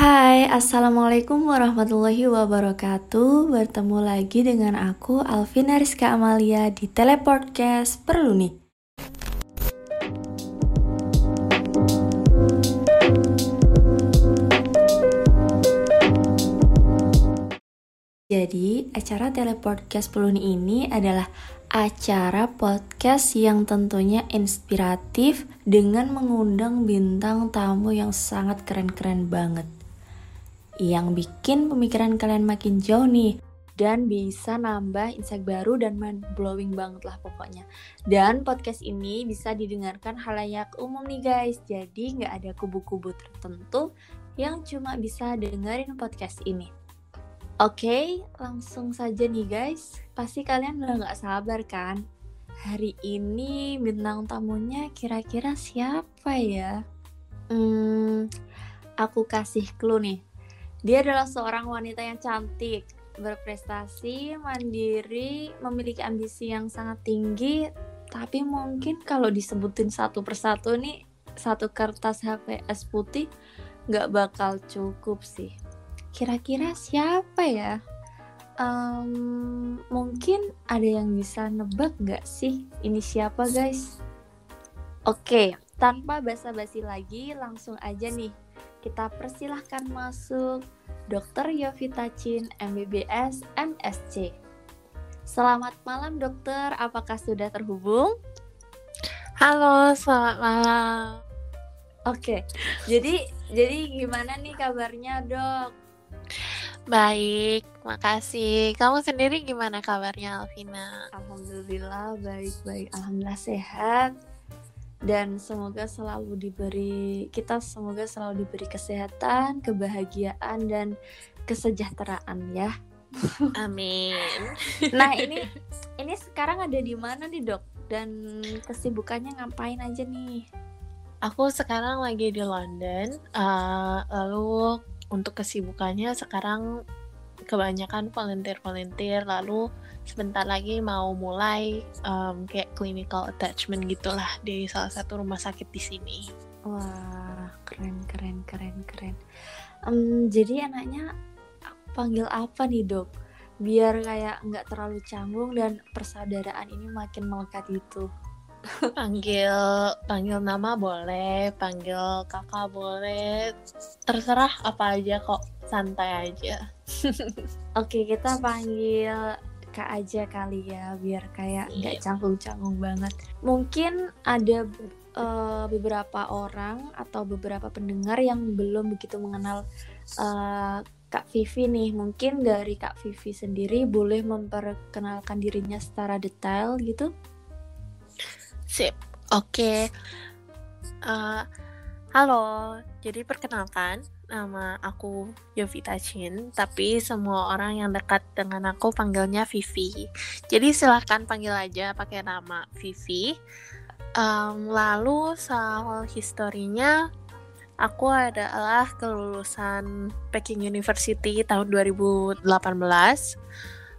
Hai, Assalamualaikum warahmatullahi wabarakatuh Bertemu lagi dengan aku, Alvina Rizka Amalia di Telepodcast Perlu Nih Jadi, acara Telepodcast Nih ini adalah acara podcast yang tentunya inspiratif dengan mengundang bintang tamu yang sangat keren-keren banget. Yang bikin pemikiran kalian makin jauh nih dan bisa nambah insight baru dan mind blowing banget lah pokoknya. Dan podcast ini bisa didengarkan halayak umum nih guys. Jadi nggak ada kubu-kubu tertentu yang cuma bisa dengerin podcast ini. Oke, langsung saja nih guys. Pasti kalian udah gak sabar kan? Hari ini bintang tamunya kira-kira siapa ya? Hmm, aku kasih clue nih. Dia adalah seorang wanita yang cantik, berprestasi, mandiri, memiliki ambisi yang sangat tinggi, tapi mungkin kalau disebutin satu persatu nih, satu kertas HVS putih gak bakal cukup sih kira-kira siapa ya? Um, mungkin ada yang bisa nebak gak sih ini siapa guys? Oke, tanpa basa-basi lagi langsung aja nih kita persilahkan masuk Dr. Yovita Chin, MBBS, MSc. Selamat malam dokter, apakah sudah terhubung? Halo, selamat malam. Oke, jadi jadi gimana nih kabarnya dok? Baik, makasih. Kamu sendiri gimana kabarnya, Alvina? Alhamdulillah baik-baik. Alhamdulillah sehat. Dan semoga selalu diberi kita semoga selalu diberi kesehatan, kebahagiaan dan kesejahteraan ya. Amin. nah, ini ini sekarang ada di mana nih, Dok? Dan kesibukannya ngapain aja nih? Aku sekarang lagi di London. Uh, lalu untuk kesibukannya sekarang kebanyakan volunteer-volunteer lalu sebentar lagi mau mulai um, kayak clinical attachment gitulah di salah satu rumah sakit di sini. Wah, keren keren keren keren. Um, jadi anaknya panggil apa nih dok? Biar kayak nggak terlalu canggung dan persaudaraan ini makin melekat gitu panggil panggil nama boleh panggil kakak boleh terserah apa aja kok santai aja oke kita panggil kak aja kali ya biar kayak nggak iya. canggung-canggung banget mungkin ada uh, beberapa orang atau beberapa pendengar yang belum begitu mengenal uh, Kak Vivi nih, mungkin dari Kak Vivi sendiri boleh memperkenalkan dirinya secara detail gitu? Sip, oke. Okay. Uh, eh, halo, jadi perkenalkan nama aku Yovita Chin, tapi semua orang yang dekat dengan aku panggilnya Vivi. Jadi silahkan panggil aja pakai nama Vivi. Um, lalu soal historinya, aku adalah kelulusan Peking University tahun 2018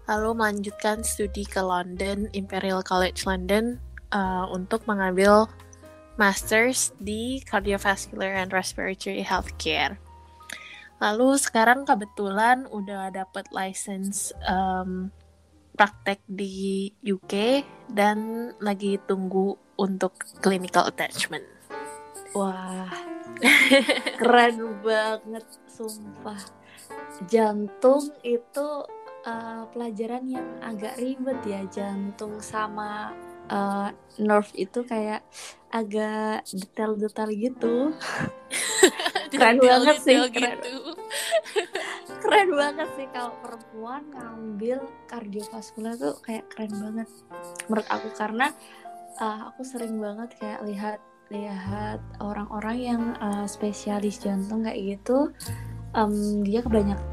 lalu melanjutkan studi ke London Imperial College London uh, untuk mengambil masters di cardiovascular and respiratory healthcare. Lalu sekarang kebetulan udah dapat license um, praktek di UK dan lagi tunggu untuk clinical attachment. Wah, keren banget, sumpah. Jantung itu uh, pelajaran yang agak ribet ya, jantung sama uh, nerve itu kayak agak detail-detail gitu. keren detail, banget sih, keren. Gitu. keren banget sih kalau perempuan ngambil kardiovaskular tuh kayak keren banget menurut aku karena uh, aku sering banget kayak lihat lihat orang-orang yang uh, spesialis jantung kayak gitu um, dia kebanyakan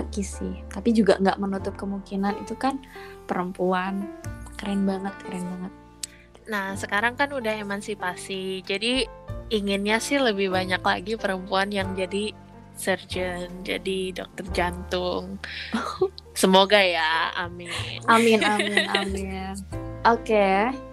laki sih tapi juga nggak menutup kemungkinan itu kan perempuan keren banget keren banget. Nah sekarang kan udah emansipasi jadi inginnya sih lebih banyak lagi perempuan yang jadi surgeon jadi dokter jantung. Semoga ya amin. Amin amin amin. Oke. okay.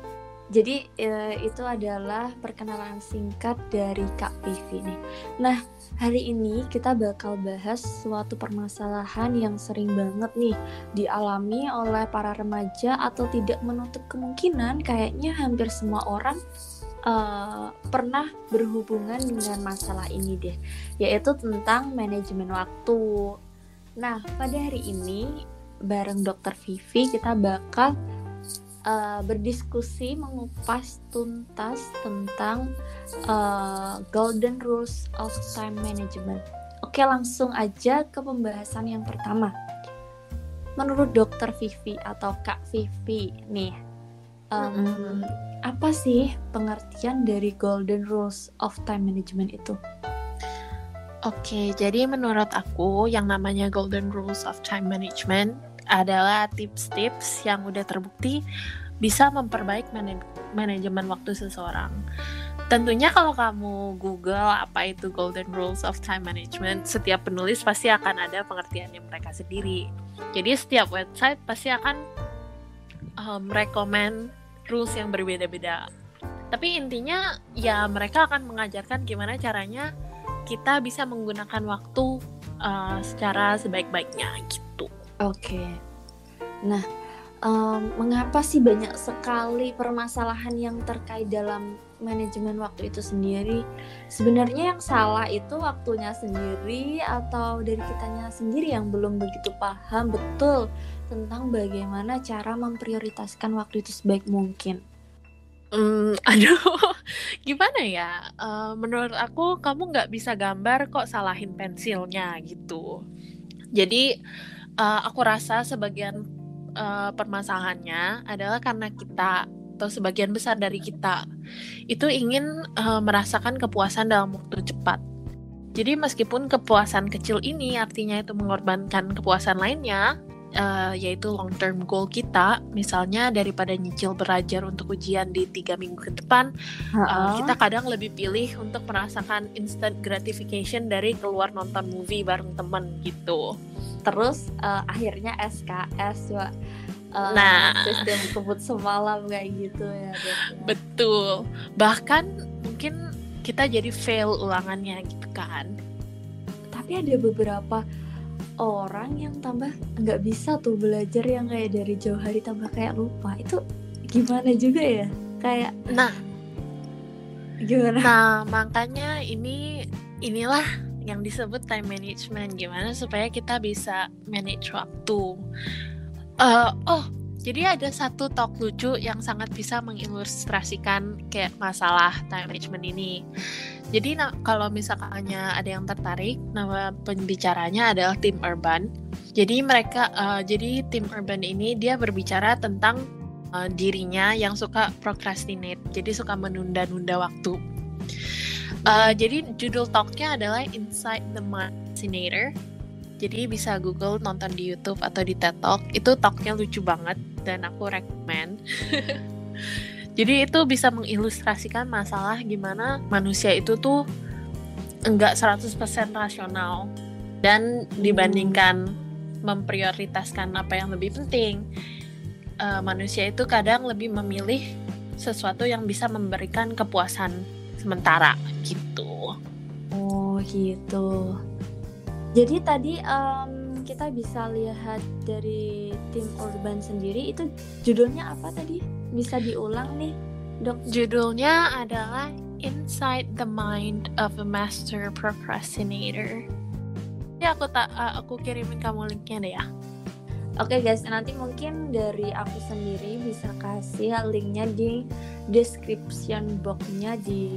Jadi e, itu adalah perkenalan singkat dari Kak Vivi nih. Nah, hari ini kita bakal bahas suatu permasalahan yang sering banget nih dialami oleh para remaja atau tidak menutup kemungkinan kayaknya hampir semua orang uh, pernah berhubungan dengan masalah ini deh, yaitu tentang manajemen waktu. Nah, pada hari ini bareng Dokter Vivi kita bakal uh, berdiskusi mengupas tuntas tentang uh, golden rules of time management. Oke, langsung aja ke pembahasan yang pertama. Menurut Dokter Vivi atau Kak Vivi nih, um, mm -hmm. apa sih pengertian dari golden rules of time management itu? Oke, jadi menurut aku yang namanya golden rules of time management adalah tips-tips yang udah terbukti bisa memperbaik man manajemen waktu seseorang. Tentunya kalau kamu Google apa itu Golden Rules of Time Management, setiap penulis pasti akan ada pengertiannya mereka sendiri. Jadi setiap website pasti akan um, rules yang berbeda-beda. Tapi intinya ya mereka akan mengajarkan gimana caranya kita bisa menggunakan waktu uh, secara sebaik-baiknya gitu. Oke. Nah, um, mengapa sih banyak sekali permasalahan yang terkait dalam manajemen waktu itu sendiri? Sebenarnya yang salah itu waktunya sendiri atau dari kitanya sendiri yang belum begitu paham betul tentang bagaimana cara memprioritaskan waktu itu sebaik mungkin. Hmm, aduh, gimana ya? Uh, menurut aku kamu nggak bisa gambar kok salahin pensilnya gitu. Jadi uh, aku rasa sebagian uh, permasalahannya adalah karena kita atau sebagian besar dari kita itu ingin uh, merasakan kepuasan dalam waktu cepat. Jadi meskipun kepuasan kecil ini artinya itu mengorbankan kepuasan lainnya, uh, yaitu long term goal kita, misalnya daripada nyicil belajar untuk ujian di tiga minggu ke depan, uh -uh. Uh, kita kadang lebih pilih untuk merasakan instant gratification dari keluar nonton movie bareng temen gitu. Terus uh, akhirnya SKS ya uh, nah. sistem kebut semalam kayak gitu ya, ya betul. Bahkan mungkin kita jadi fail ulangannya gitu kan. Tapi ada beberapa orang yang tambah nggak bisa tuh belajar yang kayak dari jauh hari tambah kayak lupa. Itu gimana juga ya? Kayak nah. Gimana? Nah makanya ini inilah yang disebut time management. Gimana supaya kita bisa manage waktu. Uh, oh jadi ada satu talk lucu yang sangat bisa mengilustrasikan kayak masalah time management ini. Jadi nah, kalau misalnya ada yang tertarik, nama pembicaranya adalah tim urban. Jadi mereka, uh, jadi tim urban ini dia berbicara tentang uh, dirinya yang suka procrastinate, jadi suka menunda-nunda waktu. Uh, jadi judul talknya adalah Inside the Fascinator. Jadi bisa Google nonton di YouTube atau di TED Talk. Itu talknya lucu banget dan aku recommend. jadi itu bisa mengilustrasikan masalah gimana manusia itu tuh enggak 100% rasional dan dibandingkan memprioritaskan apa yang lebih penting. Uh, manusia itu kadang lebih memilih sesuatu yang bisa memberikan kepuasan sementara gitu. Oh gitu. Jadi tadi um, kita bisa lihat dari tim urban sendiri itu judulnya apa tadi? Bisa diulang nih, dok? Judulnya adalah Inside the Mind of a Master Procrastinator. Jadi aku tak uh, aku kirimin kamu linknya deh ya. Oke okay guys, nanti mungkin dari aku sendiri bisa kasih linknya di description boxnya di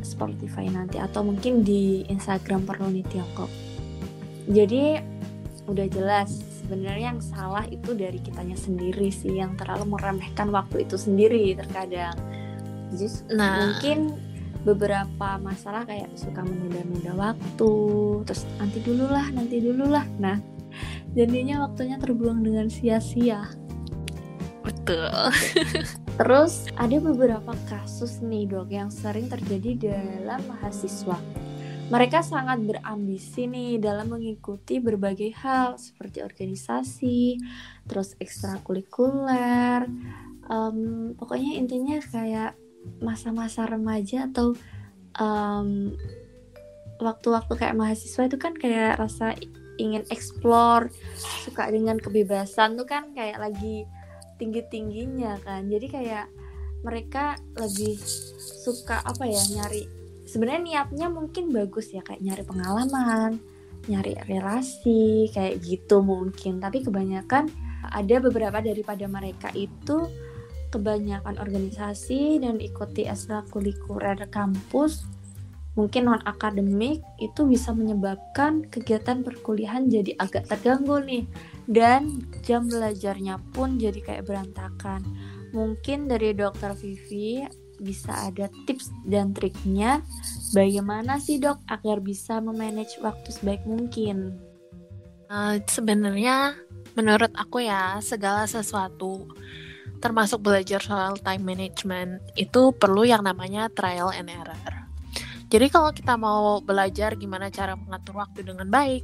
Spotify nanti atau mungkin di Instagram Perluni Tiongkok. Jadi udah jelas sebenarnya yang salah itu dari kitanya sendiri sih yang terlalu meremehkan waktu itu sendiri terkadang. Jadi nah. mungkin beberapa masalah kayak suka menunda-nunda waktu, terus nanti dulu lah, nanti dulu lah. Nah, jadinya waktunya terbuang dengan sia-sia betul terus ada beberapa kasus nih dok yang sering terjadi dalam mahasiswa mereka sangat berambisi nih dalam mengikuti berbagai hal seperti organisasi, terus ekstrakurikuler, um, pokoknya intinya kayak masa-masa remaja atau um, waktu-waktu kayak mahasiswa itu kan kayak rasa ingin explore suka dengan kebebasan tuh kan kayak lagi tinggi-tingginya kan. Jadi kayak mereka lebih suka apa ya nyari sebenarnya niatnya mungkin bagus ya kayak nyari pengalaman nyari relasi kayak gitu mungkin. Tapi kebanyakan ada beberapa daripada mereka itu kebanyakan organisasi dan ikuti ekstrakurikuler kampus. Mungkin non akademik itu bisa menyebabkan kegiatan perkuliahan jadi agak terganggu nih. Dan jam belajarnya pun jadi kayak berantakan. Mungkin dari dokter Vivi bisa ada tips dan triknya. Bagaimana sih dok agar bisa memanage waktu sebaik mungkin? Uh, sebenarnya menurut aku ya segala sesuatu termasuk belajar soal time management itu perlu yang namanya trial and error. Jadi kalau kita mau belajar gimana cara mengatur waktu dengan baik,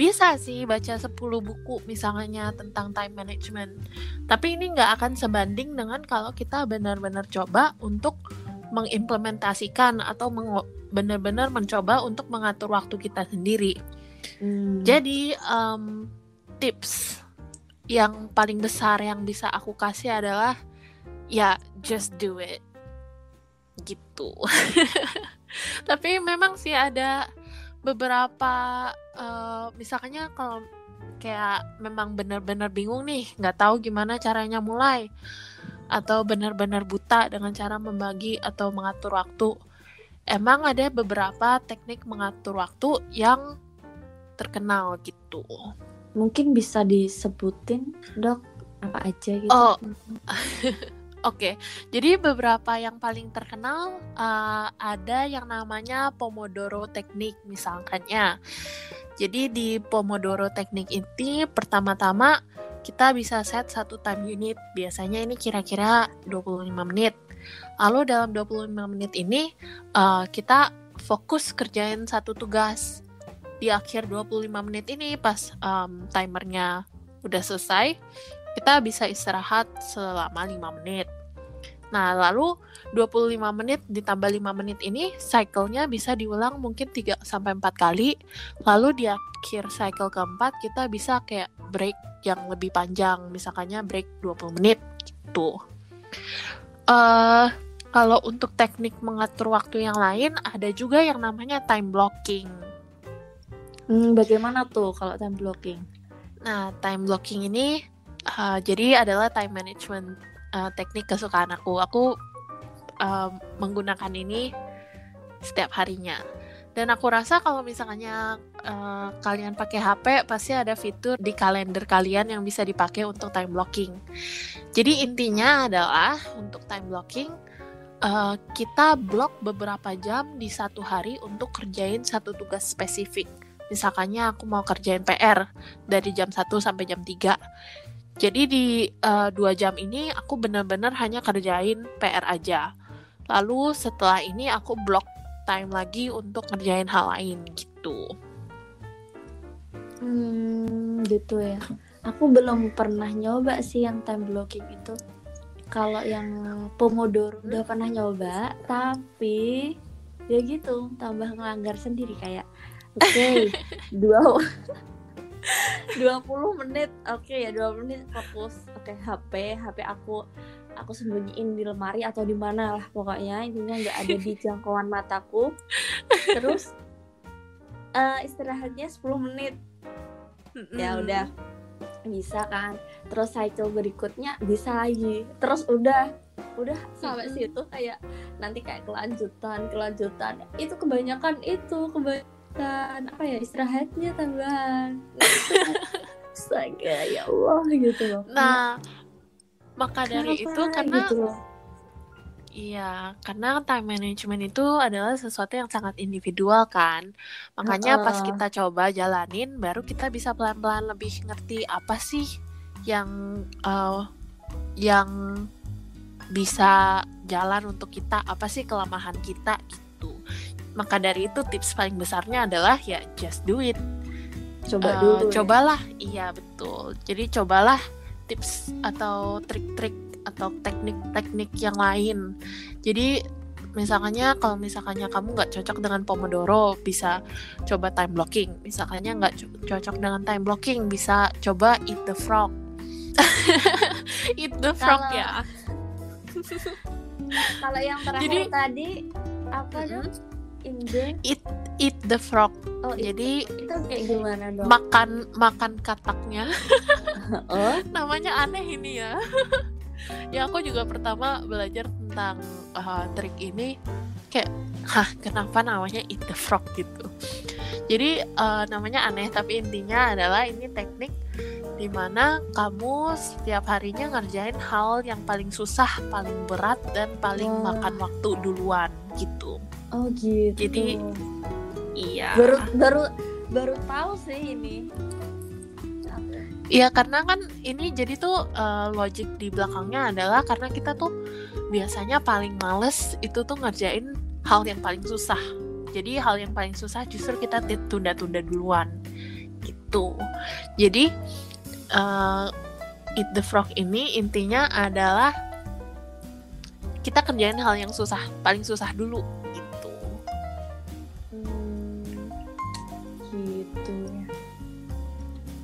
bisa sih baca 10 buku misalnya tentang time management. Tapi ini nggak akan sebanding dengan kalau kita benar-benar coba untuk mengimplementasikan atau benar-benar mencoba untuk mengatur waktu kita sendiri. Hmm. Jadi um, tips yang paling besar yang bisa aku kasih adalah ya just do it gitu. tapi memang sih ada beberapa uh, misalnya kalau kayak memang benar-benar bingung nih nggak tahu gimana caranya mulai atau benar-benar buta dengan cara membagi atau mengatur waktu. Emang ada beberapa teknik mengatur waktu yang terkenal gitu. Mungkin bisa disebutin dok apa aja gitu? Oh Oke, jadi beberapa yang paling terkenal uh, ada yang namanya Pomodoro Teknik misalkannya. Jadi di Pomodoro Teknik ini pertama-tama kita bisa set satu time unit. Biasanya ini kira-kira 25 menit. Lalu dalam 25 menit ini uh, kita fokus kerjain satu tugas. Di akhir 25 menit ini pas um, timernya udah selesai, kita bisa istirahat selama 5 menit. Nah, lalu 25 menit ditambah 5 menit ini cycle-nya bisa diulang mungkin 3 sampai 4 kali. Lalu di akhir cycle keempat kita bisa kayak break yang lebih panjang, misalkannya break 20 menit gitu. Uh, kalau untuk teknik mengatur waktu yang lain ada juga yang namanya time blocking. Hmm, bagaimana tuh kalau time blocking? Nah, time blocking ini uh, jadi adalah time management uh, teknik kesukaan aku. Aku uh, menggunakan ini setiap harinya. Dan aku rasa kalau misalnya uh, kalian pakai HP pasti ada fitur di kalender kalian yang bisa dipakai untuk time blocking. Jadi intinya adalah untuk time blocking uh, kita blok beberapa jam di satu hari untuk kerjain satu tugas spesifik. Misalkannya aku mau kerjain PR dari jam 1 sampai jam 3 jadi di uh, dua jam ini aku benar-benar hanya kerjain PR aja. Lalu setelah ini aku block time lagi untuk ngerjain hal lain gitu. Hmm, gitu ya. Aku belum pernah nyoba sih yang time blocking itu. Kalau yang Pomodoro udah pernah nyoba, tapi ya gitu, tambah ngelanggar sendiri kayak oke, okay, dua 20 menit oke okay, ya 20 menit fokus. Oke okay, HP HP aku aku sembunyiin di lemari atau di mana lah pokoknya. Intinya nggak ada di jangkauan mataku. Terus uh, istirahatnya 10 menit. Ya udah bisa kan. Terus cycle berikutnya bisa lagi. Terus udah udah sampai situ kayak nanti kayak kelanjutan kelanjutan. Itu kebanyakan itu kebanyakan dan apa ya istirahatnya tambahan astaga ya Allah gitu loh nah maka dari itu karena gitu loh. Iya, karena time management itu adalah sesuatu yang sangat individual kan. Makanya uh, pas kita coba jalanin, baru kita bisa pelan-pelan lebih ngerti apa sih yang uh, yang bisa jalan untuk kita, apa sih kelemahan kita gitu. Maka dari itu tips paling besarnya adalah ya just do it. Coba uh, dulu. Cobalah, ya. iya betul. Jadi cobalah tips atau trik-trik atau teknik-teknik yang lain. Jadi misalnya kalau misalkannya kamu nggak cocok dengan Pomodoro bisa coba time blocking misalkannya nggak cocok dengan time blocking bisa coba eat the frog eat the frog Kalau- ya Kalau yang terakhir Jadi- tadi apa Mm-mm. Inde. eat the frog. Oh, jadi itu kayak gimana dong? makan makan kataknya. Oh, namanya aneh ini ya. Ya aku juga pertama belajar tentang uh, trik ini. Kayak hah kenapa namanya eat the frog? gitu. Jadi uh, namanya aneh tapi intinya adalah ini teknik di mana kamu setiap harinya ngerjain hal yang paling susah paling berat dan paling Wah. makan waktu duluan gitu oh gitu. Jadi, iya baru baru baru tahu sih ini. Iya karena kan ini jadi tuh uh, logic di belakangnya adalah karena kita tuh biasanya paling males itu tuh ngerjain hal yang paling susah. Jadi hal yang paling susah justru kita tunda-tunda duluan gitu. Jadi uh, eat the frog ini intinya adalah kita kerjain hal yang susah, paling susah dulu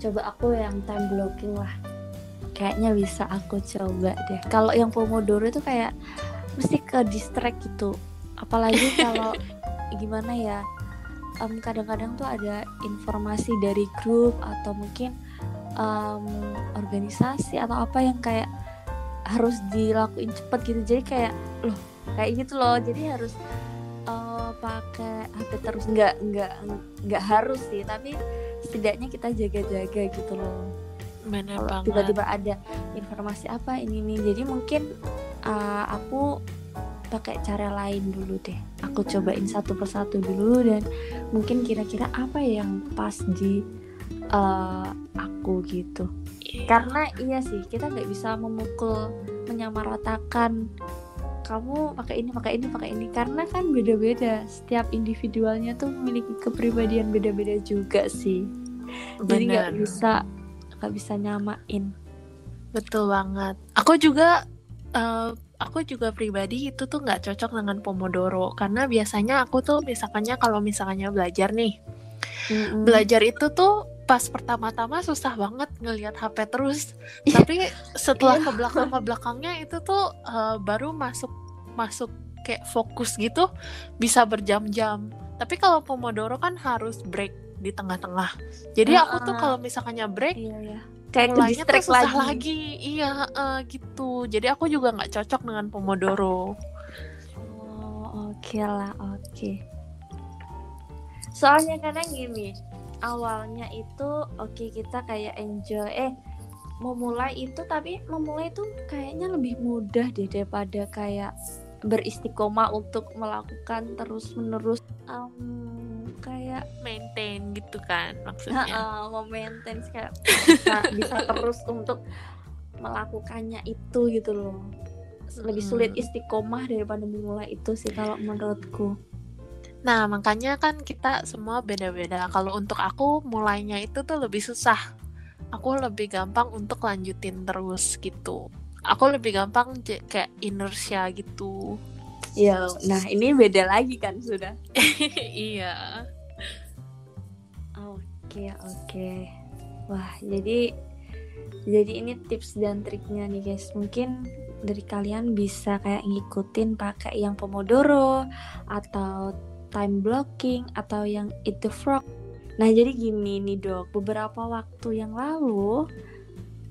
Coba aku yang time blocking lah. Kayaknya bisa aku coba deh. Kalau yang Pomodoro itu kayak mesti ke distract gitu. Apalagi kalau gimana ya? em, kadang-kadang tuh ada informasi dari grup atau mungkin em, organisasi atau apa yang kayak harus dilakuin cepet gitu. Jadi kayak loh kayak gitu loh. Jadi harus eh, pakai HP terus nggak nggak nggak harus sih tapi setidaknya kita jaga-jaga gitu loh banget. tiba-tiba ada informasi apa ini nih jadi mungkin uh, aku pakai cara lain dulu deh aku cobain satu persatu dulu dan mungkin kira-kira apa yang pas di uh, aku gitu Iya. karena iya sih kita nggak bisa memukul menyamaratakan kamu pakai ini pakai ini pakai ini karena kan beda-beda setiap individualnya tuh memiliki kepribadian beda-beda juga sih jadi nggak Bener. bisa nggak bisa nyamain Betul banget. Aku juga eh, aku juga pribadi itu tuh nggak cocok dengan Pomodoro karena biasanya aku tuh misalkannya kalau misalkannya belajar nih, Mm-mm. belajar itu tuh pas pertama-tama susah banget ngelihat HP terus. Iya. Tapi setelah ke belakang ke belakangnya itu tuh eh, baru masuk masuk kayak fokus gitu bisa berjam-jam. Tapi kalau Pomodoro kan harus break di tengah-tengah. Jadi aku tuh Ah. kalau misalkannya break iya ya kayak mulainya tuh susah lagi. lagi. Iya, eh, gitu. Jadi aku juga nggak cocok dengan Pomodoro. Oh, oke lah, oke. Soalnya kadang gini, awalnya itu oke kita kayak enjoy eh memulai itu tapi memulai itu kayaknya lebih mudah deh daripada kayak beristiqomah untuk melakukan terus-menerus Em, kayak Maintain gitu kan maksudnya. uh, memaintain kayak bisa, bisa terus untuk melakukannya itu gitu loh lebih Mm. sulit istiqomah daripada memulai itu sih kalau menurutku Nah, makanya kan kita semua beda-beda. Kalau untuk aku mulainya itu tuh lebih susah. Aku lebih gampang untuk lanjutin terus gitu. Aku lebih gampang kayak inertia gitu. ya nah ini beda lagi kan sudah iya. Oke oke. Wah jadi jadi ini tips dan triknya nih guys. Mungkin dari kalian bisa kayak ngikutin pakai yang Pomodoro atau time blocking atau yang eat the frog. Nah jadi gini nih dok, beberapa waktu yang lalu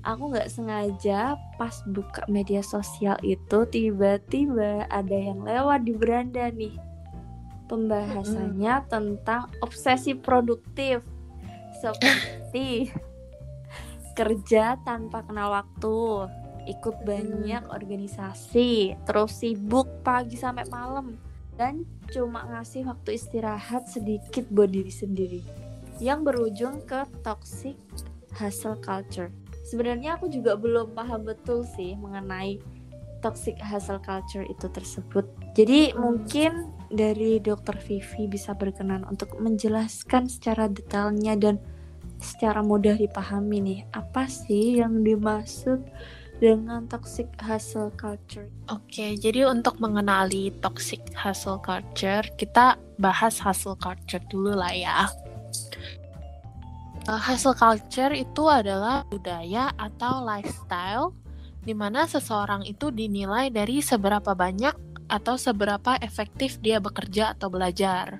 aku nggak sengaja pas buka media sosial itu tiba-tiba ada yang lewat di beranda nih. Pembahasannya tentang obsesi produktif. Seperti kerja tanpa kenal waktu ikut banyak organisasi terus sibuk pagi sampai malam dan cuma ngasih waktu istirahat sedikit buat diri sendiri. Yang berujung ke toxic hustle culture. Sebenarnya aku juga belum paham betul sih mengenai toxic hustle culture itu tersebut. Jadi Hmm. mungkin dari dokter Vivi bisa berkenan untuk menjelaskan secara detailnya dan secara mudah dipahami nih. Apa sih yang dimaksud dengan toxic hustle culture? Oke, jadi untuk mengenali toxic hustle culture, kita bahas hustle culture dulu lah ya. Uh, hustle culture itu adalah budaya atau lifestyle di mana seseorang itu dinilai dari seberapa banyak atau seberapa efektif dia bekerja atau belajar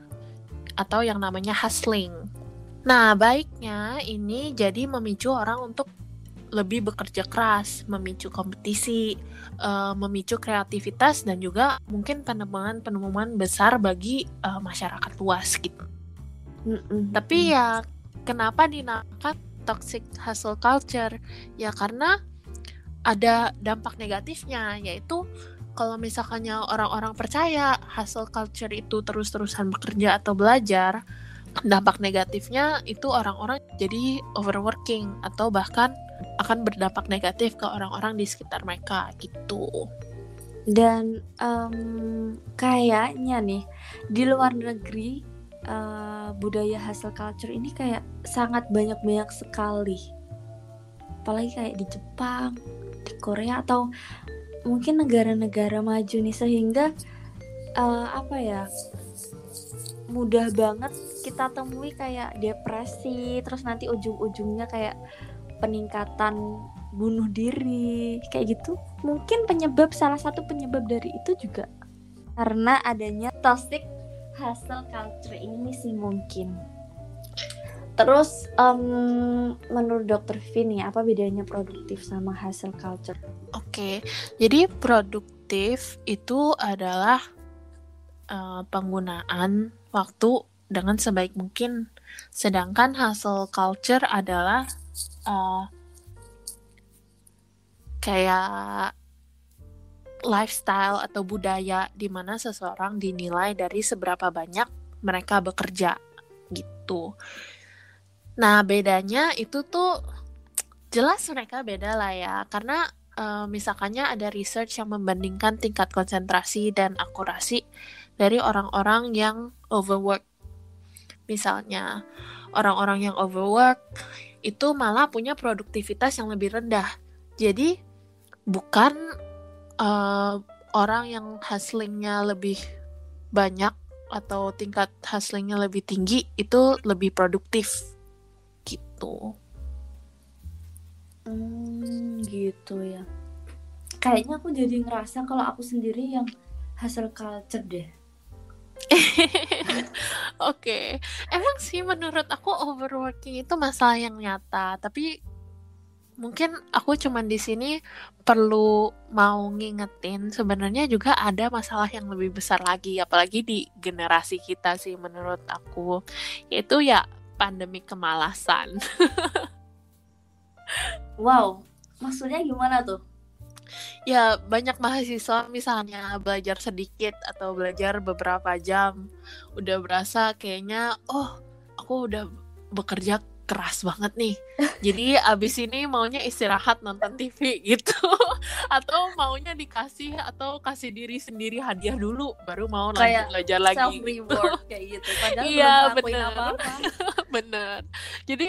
atau yang namanya hustling. Nah, baiknya ini jadi memicu orang untuk lebih bekerja keras, memicu kompetisi, uh, memicu kreativitas dan juga mungkin penemuan-penemuan besar bagi uh, masyarakat luas gitu. Mm -mm. Tapi ya kenapa dinamakan toxic hustle culture? Ya karena ada dampak negatifnya yaitu kalau misalkannya orang-orang percaya hustle culture itu terus-terusan bekerja atau belajar, dampak negatifnya itu orang-orang jadi overworking atau bahkan akan berdampak negatif ke orang-orang di sekitar mereka gitu. Dan um, kayaknya nih di luar negeri uh, budaya hustle culture ini kayak sangat banyak-banyak sekali. Apalagi kayak di Jepang, di Korea atau mungkin negara-negara maju nih sehingga uh, apa ya mudah banget kita temui kayak depresi terus nanti ujung-ujungnya kayak peningkatan bunuh diri kayak gitu mungkin penyebab salah satu penyebab dari itu juga karena adanya toxic hustle culture ini sih mungkin. Terus um, menurut dokter Vin ya apa bedanya produktif sama hustle culture? Oke, jadi produktif itu adalah uh, penggunaan waktu dengan sebaik mungkin, sedangkan hustle culture adalah uh, kayak lifestyle atau budaya di mana seseorang dinilai dari seberapa banyak mereka bekerja gitu. Nah, bedanya itu tuh jelas mereka beda lah ya, karena uh, misalkannya ada research yang membandingkan tingkat konsentrasi dan akurasi dari orang-orang yang overwork. Misalnya, orang-orang yang overwork itu malah punya produktivitas yang lebih rendah. Jadi, bukan uh, orang yang hustlingnya lebih banyak atau tingkat hustlingnya lebih tinggi itu lebih produktif gitu. Hmm, gitu ya. Kayaknya aku jadi ngerasa kalau aku sendiri yang hustle culture deh. Oke, okay. emang sih menurut aku overworking itu masalah yang nyata, tapi mungkin aku cuman di sini perlu mau ngingetin sebenarnya juga ada masalah yang lebih besar lagi apalagi di generasi kita sih menurut aku yaitu ya pandemi kemalasan. wow, maksudnya gimana tuh? Ya banyak mahasiswa misalnya belajar sedikit atau belajar beberapa jam udah berasa kayaknya oh aku udah bekerja keras banget nih. Jadi abis ini maunya istirahat nonton TV gitu. atau maunya dikasih atau kasih diri sendiri hadiah dulu baru mau kayak lanjut belajar lagi. Self reward kayak gitu. Padahal iya, bener. apa-apa. bener. Jadi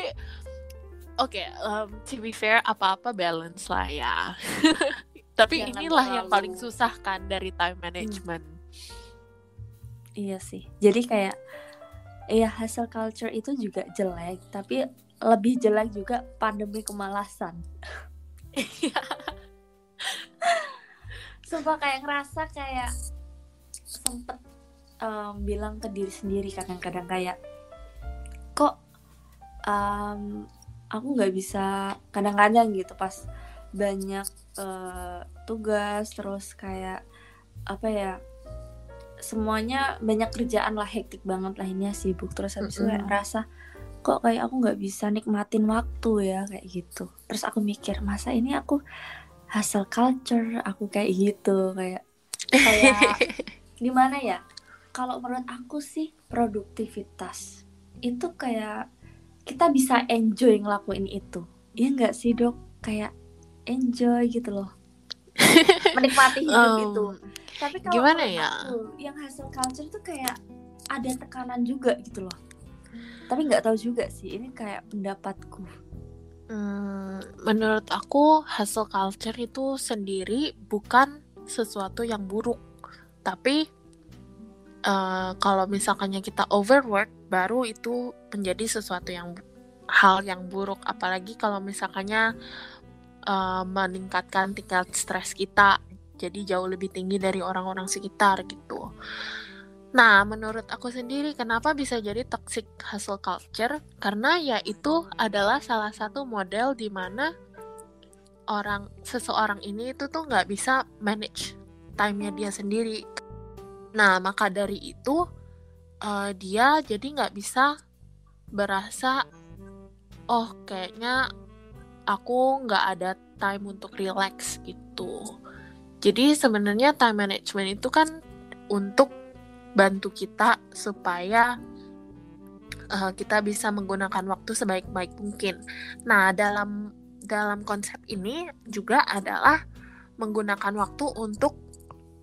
oke, okay, um, to be fair apa-apa balance lah ya. Tapi Jangan inilah terlalu... yang paling susah kan dari time management. Hmm. Iya sih. Jadi kayak ya hasil culture itu juga jelek tapi lebih jelek juga pandemi kemalasan sumpah kayak ngerasa kayak sempet um, bilang ke diri sendiri kadang-kadang kayak kok um, aku nggak bisa kadang-kadang gitu pas banyak uh, tugas terus kayak apa ya semuanya banyak kerjaan lah hektik banget lah ini sibuk. Terus habis mm -hmm. itu kayak ngerasa kok kayak aku nggak bisa nikmatin waktu ya? Kayak gitu. Terus aku mikir masa ini aku hasil culture aku kayak gitu. Kayak kayak gimana ya? Kalau menurut aku sih produktivitas itu kayak kita bisa enjoy ngelakuin itu. Ya nggak sih dok? Kayak enjoy gitu loh. Menikmati hidup um, itu. Tapi kalau gimana ya? aku, yang hasil culture itu kayak ada tekanan juga gitu loh. Tapi nggak tahu juga sih ini kayak pendapatku. Hmm, menurut aku hustle culture itu sendiri bukan sesuatu yang buruk, tapi uh, kalau misalkannya kita overwork, baru itu menjadi sesuatu yang hal yang buruk. Apalagi kalau misalkannya uh, meningkatkan tingkat stres kita, jadi jauh lebih tinggi dari orang-orang sekitar gitu. Nah, menurut aku sendiri, kenapa bisa jadi toxic hustle culture? Karena ya itu adalah salah satu model di mana orang seseorang ini itu tuh nggak bisa manage time-nya dia sendiri. Nah, maka dari itu uh, dia jadi nggak bisa berasa, oh kayaknya aku nggak ada time untuk relax gitu. Jadi sebenarnya time management itu kan untuk bantu kita supaya uh, kita bisa menggunakan waktu sebaik-baik mungkin. Nah, dalam dalam konsep ini juga adalah menggunakan waktu untuk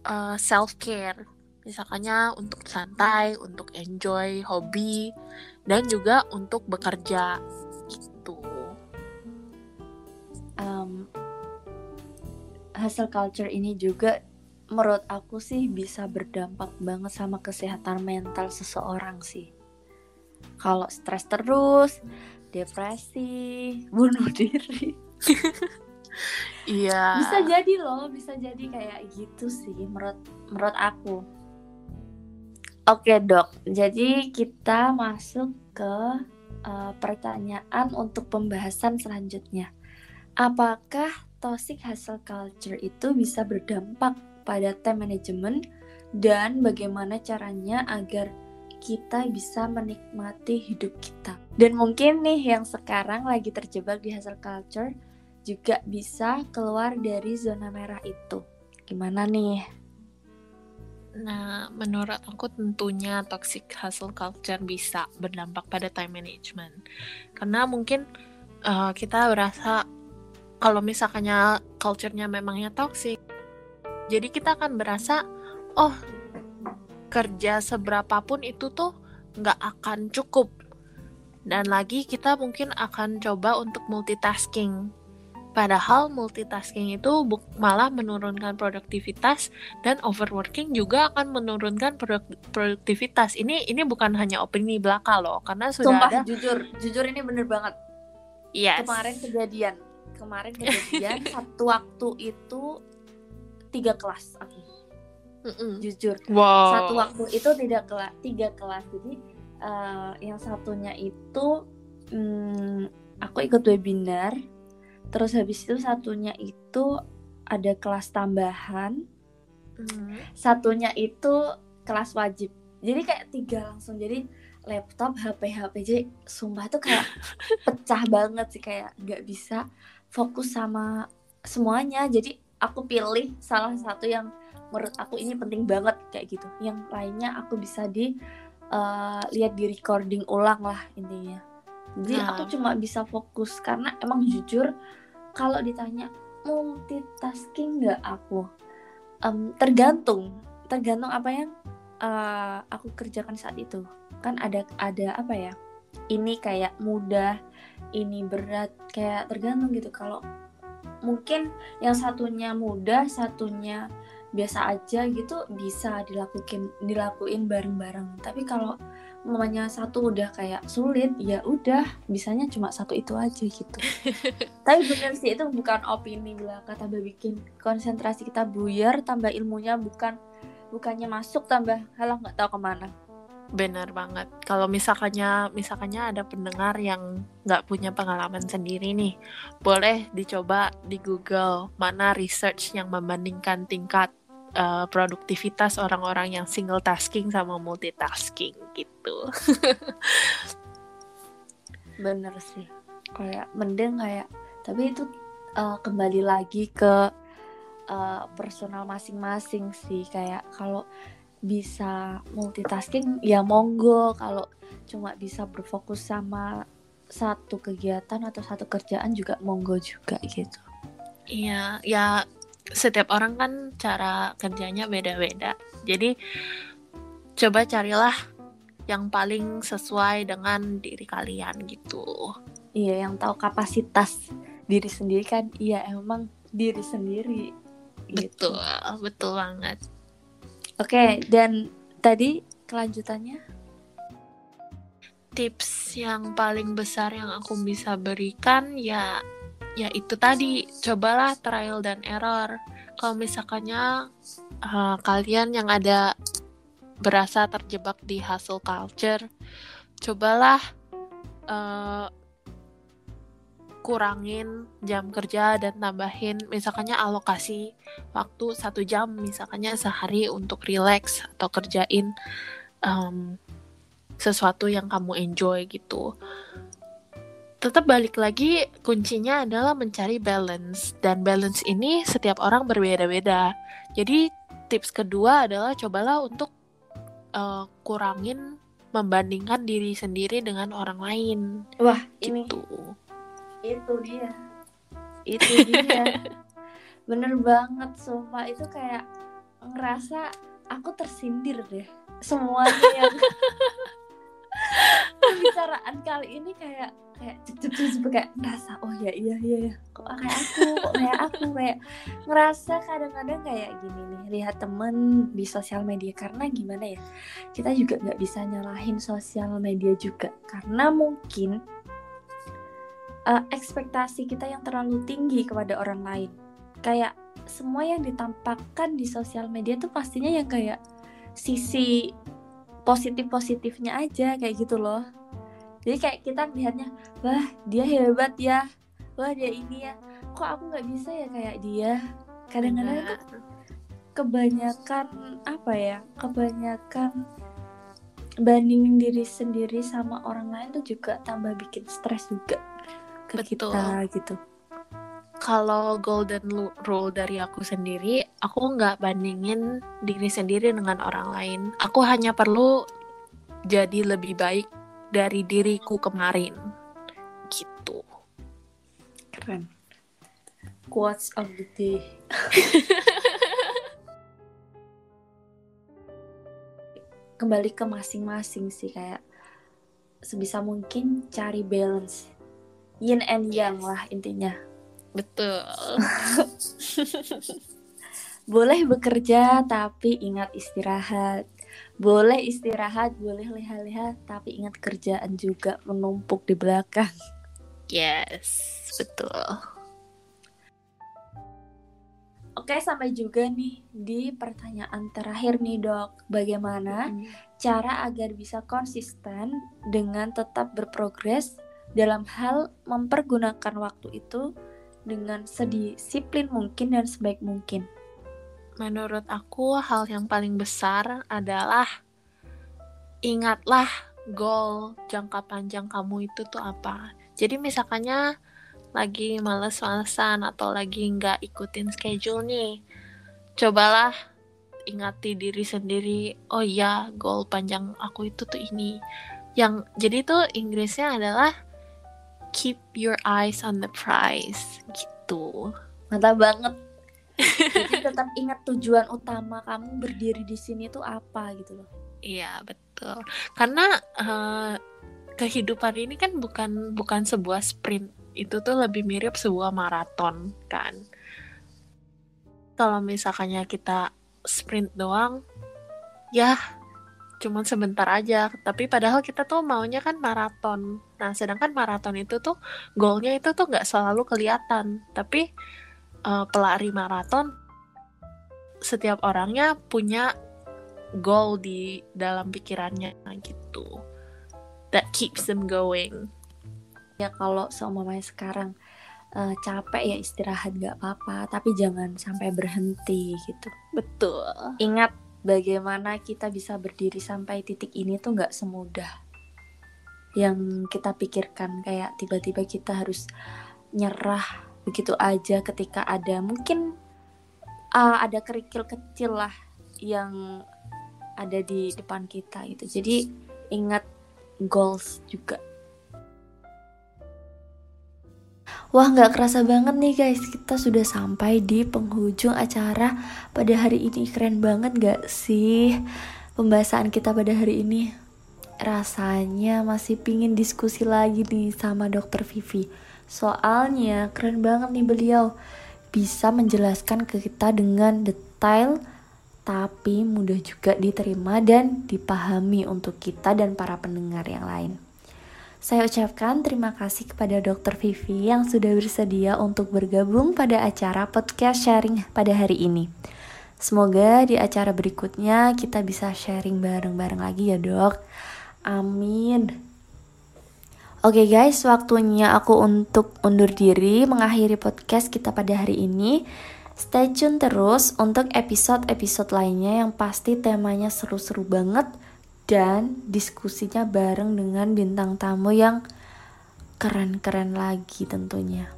uh, eh, self care. Misalnya untuk santai, untuk enjoy hobi dan juga untuk bekerja gitu. Um, hasil culture ini juga menurut aku sih bisa berdampak banget sama kesehatan mental seseorang sih. Kalau stres terus, depresi, bunuh diri. Iya. bisa jadi loh, bisa jadi kayak gitu sih menurut menurut aku. Oke dok, jadi kita masuk ke uh, pertanyaan untuk pembahasan selanjutnya. Apakah toxic hustle culture itu bisa berdampak pada time management dan bagaimana caranya agar kita bisa menikmati hidup kita. Dan mungkin nih yang sekarang lagi terjebak di hustle culture juga bisa keluar dari zona merah itu. Gimana nih? Nah, menurut aku tentunya toxic hustle culture bisa berdampak pada time management. Karena mungkin uh, kita berasa kalau misalkannya culture-nya memangnya toxic, jadi kita akan berasa, oh kerja seberapapun itu tuh nggak akan cukup. Dan lagi kita mungkin akan coba untuk multitasking. Padahal multitasking itu malah menurunkan produktivitas dan overworking juga akan menurunkan produktivitas. Ini ini bukan hanya opini belaka loh, karena sudah Sumpah, ada. jujur, jujur ini bener banget. Yes. Kemarin kejadian, kemarin kejadian satu waktu itu tiga kelas aku mm jujur wow. satu waktu itu tidak kelas tiga kelas jadi uh, yang satunya itu um, aku ikut webinar terus habis itu satunya itu ada kelas tambahan. Mm. satunya itu kelas wajib. Jadi kayak tiga langsung. Jadi laptop HP HP jadi sumpah tuh kayak pecah banget sih. Kayak nggak bisa fokus sama semuanya. Jadi aku pilih salah satu yang menurut aku ini penting banget kayak gitu. Yang lainnya aku bisa di uh, lihat di recording ulang lah intinya jadi nah. aku cuma bisa fokus karena emang jujur kalau ditanya multitasking nggak aku? Um, tergantung tergantung apa yang uh, aku kerjakan saat itu. Kan ada ada apa ya? Ini kayak mudah ini berat kayak tergantung gitu. Kalau mungkin yang satunya mudah satunya biasa aja gitu bisa dilakuin dilakuin bareng-bareng. Tapi kalau mamanya satu udah kayak sulit ya udah bisanya cuma satu itu aja gitu. Tapi bener sih itu bukan opini belaka tambah bikin. Konsentrasi kita buyar tambah ilmunya bukan bukannya masuk tambah halah nggak tahu ke mana. Benar banget. Kalau misalkannya misalkannya ada pendengar yang nggak punya pengalaman sendiri nih, boleh dicoba di Google mana research yang membandingkan tingkat uh, produktivitas orang-orang yang single tasking sama multitasking gitu. Bener sih. Kayak mending kayak tapi itu uh, kembali lagi ke uh, personal masing-masing sih kayak kalau bisa multitasking ya monggo kalau cuma bisa berfokus sama satu kegiatan atau satu kerjaan juga monggo juga gitu. Iya, ya setiap orang kan cara kerjanya beda-beda. Jadi coba carilah yang paling sesuai dengan diri kalian gitu. iya yang tahu kapasitas diri sendiri kan iya emang diri sendiri gitu. betul betul banget oke dan tadi kelanjutannya tips yang paling besar yang aku bisa berikan ya ya itu tadi. Cobalah trial dan error. Kalau misalkannya uh, kalian yang ada berasa terjebak di hustle culture cobalah uh, kurangin jam kerja dan tambahin misalkannya alokasi waktu satu jam misalkannya sehari untuk relax atau kerjain um, sesuatu yang kamu enjoy gitu tetap balik lagi kuncinya adalah mencari balance. Dan balance ini setiap orang berbeda-beda. Jadi tips kedua adalah cobalah untuk uh, kurangin membandingkan diri sendiri dengan orang lain. Wah gitu. ini itu dia. Itu dia. Bener banget sumpah. Itu kayak ngerasa aku tersindir deh. Semuanya yang pembicaraan kali ini kayak kayak cep cep kayak ngerasa oh ya iya iya ya kok kayak aku kok kayak aku kayak ngerasa kadang-kadang kayak gini nih lihat temen di sosial media karena gimana ya kita juga nggak bisa nyalahin sosial media juga karena mungkin uh, ekspektasi kita yang terlalu tinggi kepada orang lain. Kayak semua yang ditampakkan di sosial media tuh pastinya yang kayak sisi positif-positifnya aja kayak gitu loh. Jadi kayak kita lihatnya, wah dia hebat ya, wah dia ini ya, kok aku nggak bisa ya kayak dia. Kadang-kadang itu kebanyakan apa ya, kebanyakan bandingin diri sendiri sama orang lain tuh juga tambah bikin stres juga ke Betul. kita gitu kalau golden rule dari aku sendiri, aku nggak bandingin diri sendiri dengan orang lain. Aku hanya perlu jadi lebih baik dari diriku kemarin. Gitu. Keren. Quotes of the day. Kembali ke masing-masing sih kayak sebisa mungkin cari balance yin and yang lah intinya. Betul. boleh bekerja tapi ingat istirahat. Boleh istirahat, boleh leha-leha tapi ingat kerjaan juga menumpuk di belakang. Yes, betul. Oke, sampai juga nih di pertanyaan terakhir nih, Dok. Bagaimana hmm. cara agar bisa konsisten dengan tetap berprogres dalam hal mempergunakan waktu itu dengan sedisiplin mungkin dan sebaik mungkin. Menurut aku, hal yang paling besar adalah ingatlah goal jangka panjang kamu itu tuh apa. Jadi misalkannya lagi males-malesan atau lagi nggak ikutin schedule nih, cobalah ingati diri sendiri. Oh iya, goal panjang aku itu tuh ini. Yang jadi tuh Inggrisnya adalah keep your eyes on the prize gitu. Mantap banget. Jadi tetap ingat tujuan utama kamu berdiri di sini tuh apa gitu loh. Iya betul. Karena uh, kehidupan ini kan bukan bukan sebuah sprint. Itu tuh lebih mirip sebuah maraton kan. Kalau misalkannya kita sprint doang, ya cuma sebentar aja tapi padahal kita tuh maunya kan maraton nah sedangkan maraton itu tuh goalnya itu tuh nggak selalu kelihatan tapi uh, pelari maraton setiap orangnya punya goal di dalam pikirannya gitu that keeps them going. Ya kalau seumpamanya sekarang uh, capek ya istirahat nggak apa-apa tapi jangan sampai berhenti gitu. Betul. Ingat bagaimana kita bisa berdiri sampai titik ini tuh nggak semudah yang kita pikirkan. Kayak tiba-tiba kita harus nyerah begitu aja ketika ada mungkin uh, ada kerikil kecil lah yang ada di depan kita gitu jadi ingat goals juga Wah nggak kerasa banget nih guys, kita sudah sampai di penghujung acara pada hari ini. Keren banget gak sih pembahasan kita pada hari ini? rasanya masih pingin diskusi lagi nih sama dokter Vivi. Soalnya keren banget nih beliau bisa menjelaskan ke kita dengan detail tapi mudah juga diterima dan dipahami untuk kita dan para pendengar yang lain. Saya ucapkan terima kasih kepada Dr. Vivi yang sudah bersedia untuk bergabung pada acara podcast sharing pada hari ini. Semoga di acara berikutnya kita bisa sharing bareng-bareng lagi ya dok. Amin. Oke okay guys, waktunya aku untuk undur diri mengakhiri podcast kita pada hari ini. Stay tune terus untuk episode-episode lainnya yang pasti temanya seru-seru banget dan diskusinya bareng dengan bintang tamu yang keren-keren lagi tentunya.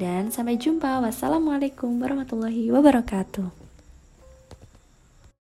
Dan sampai jumpa. Wassalamualaikum warahmatullahi wabarakatuh.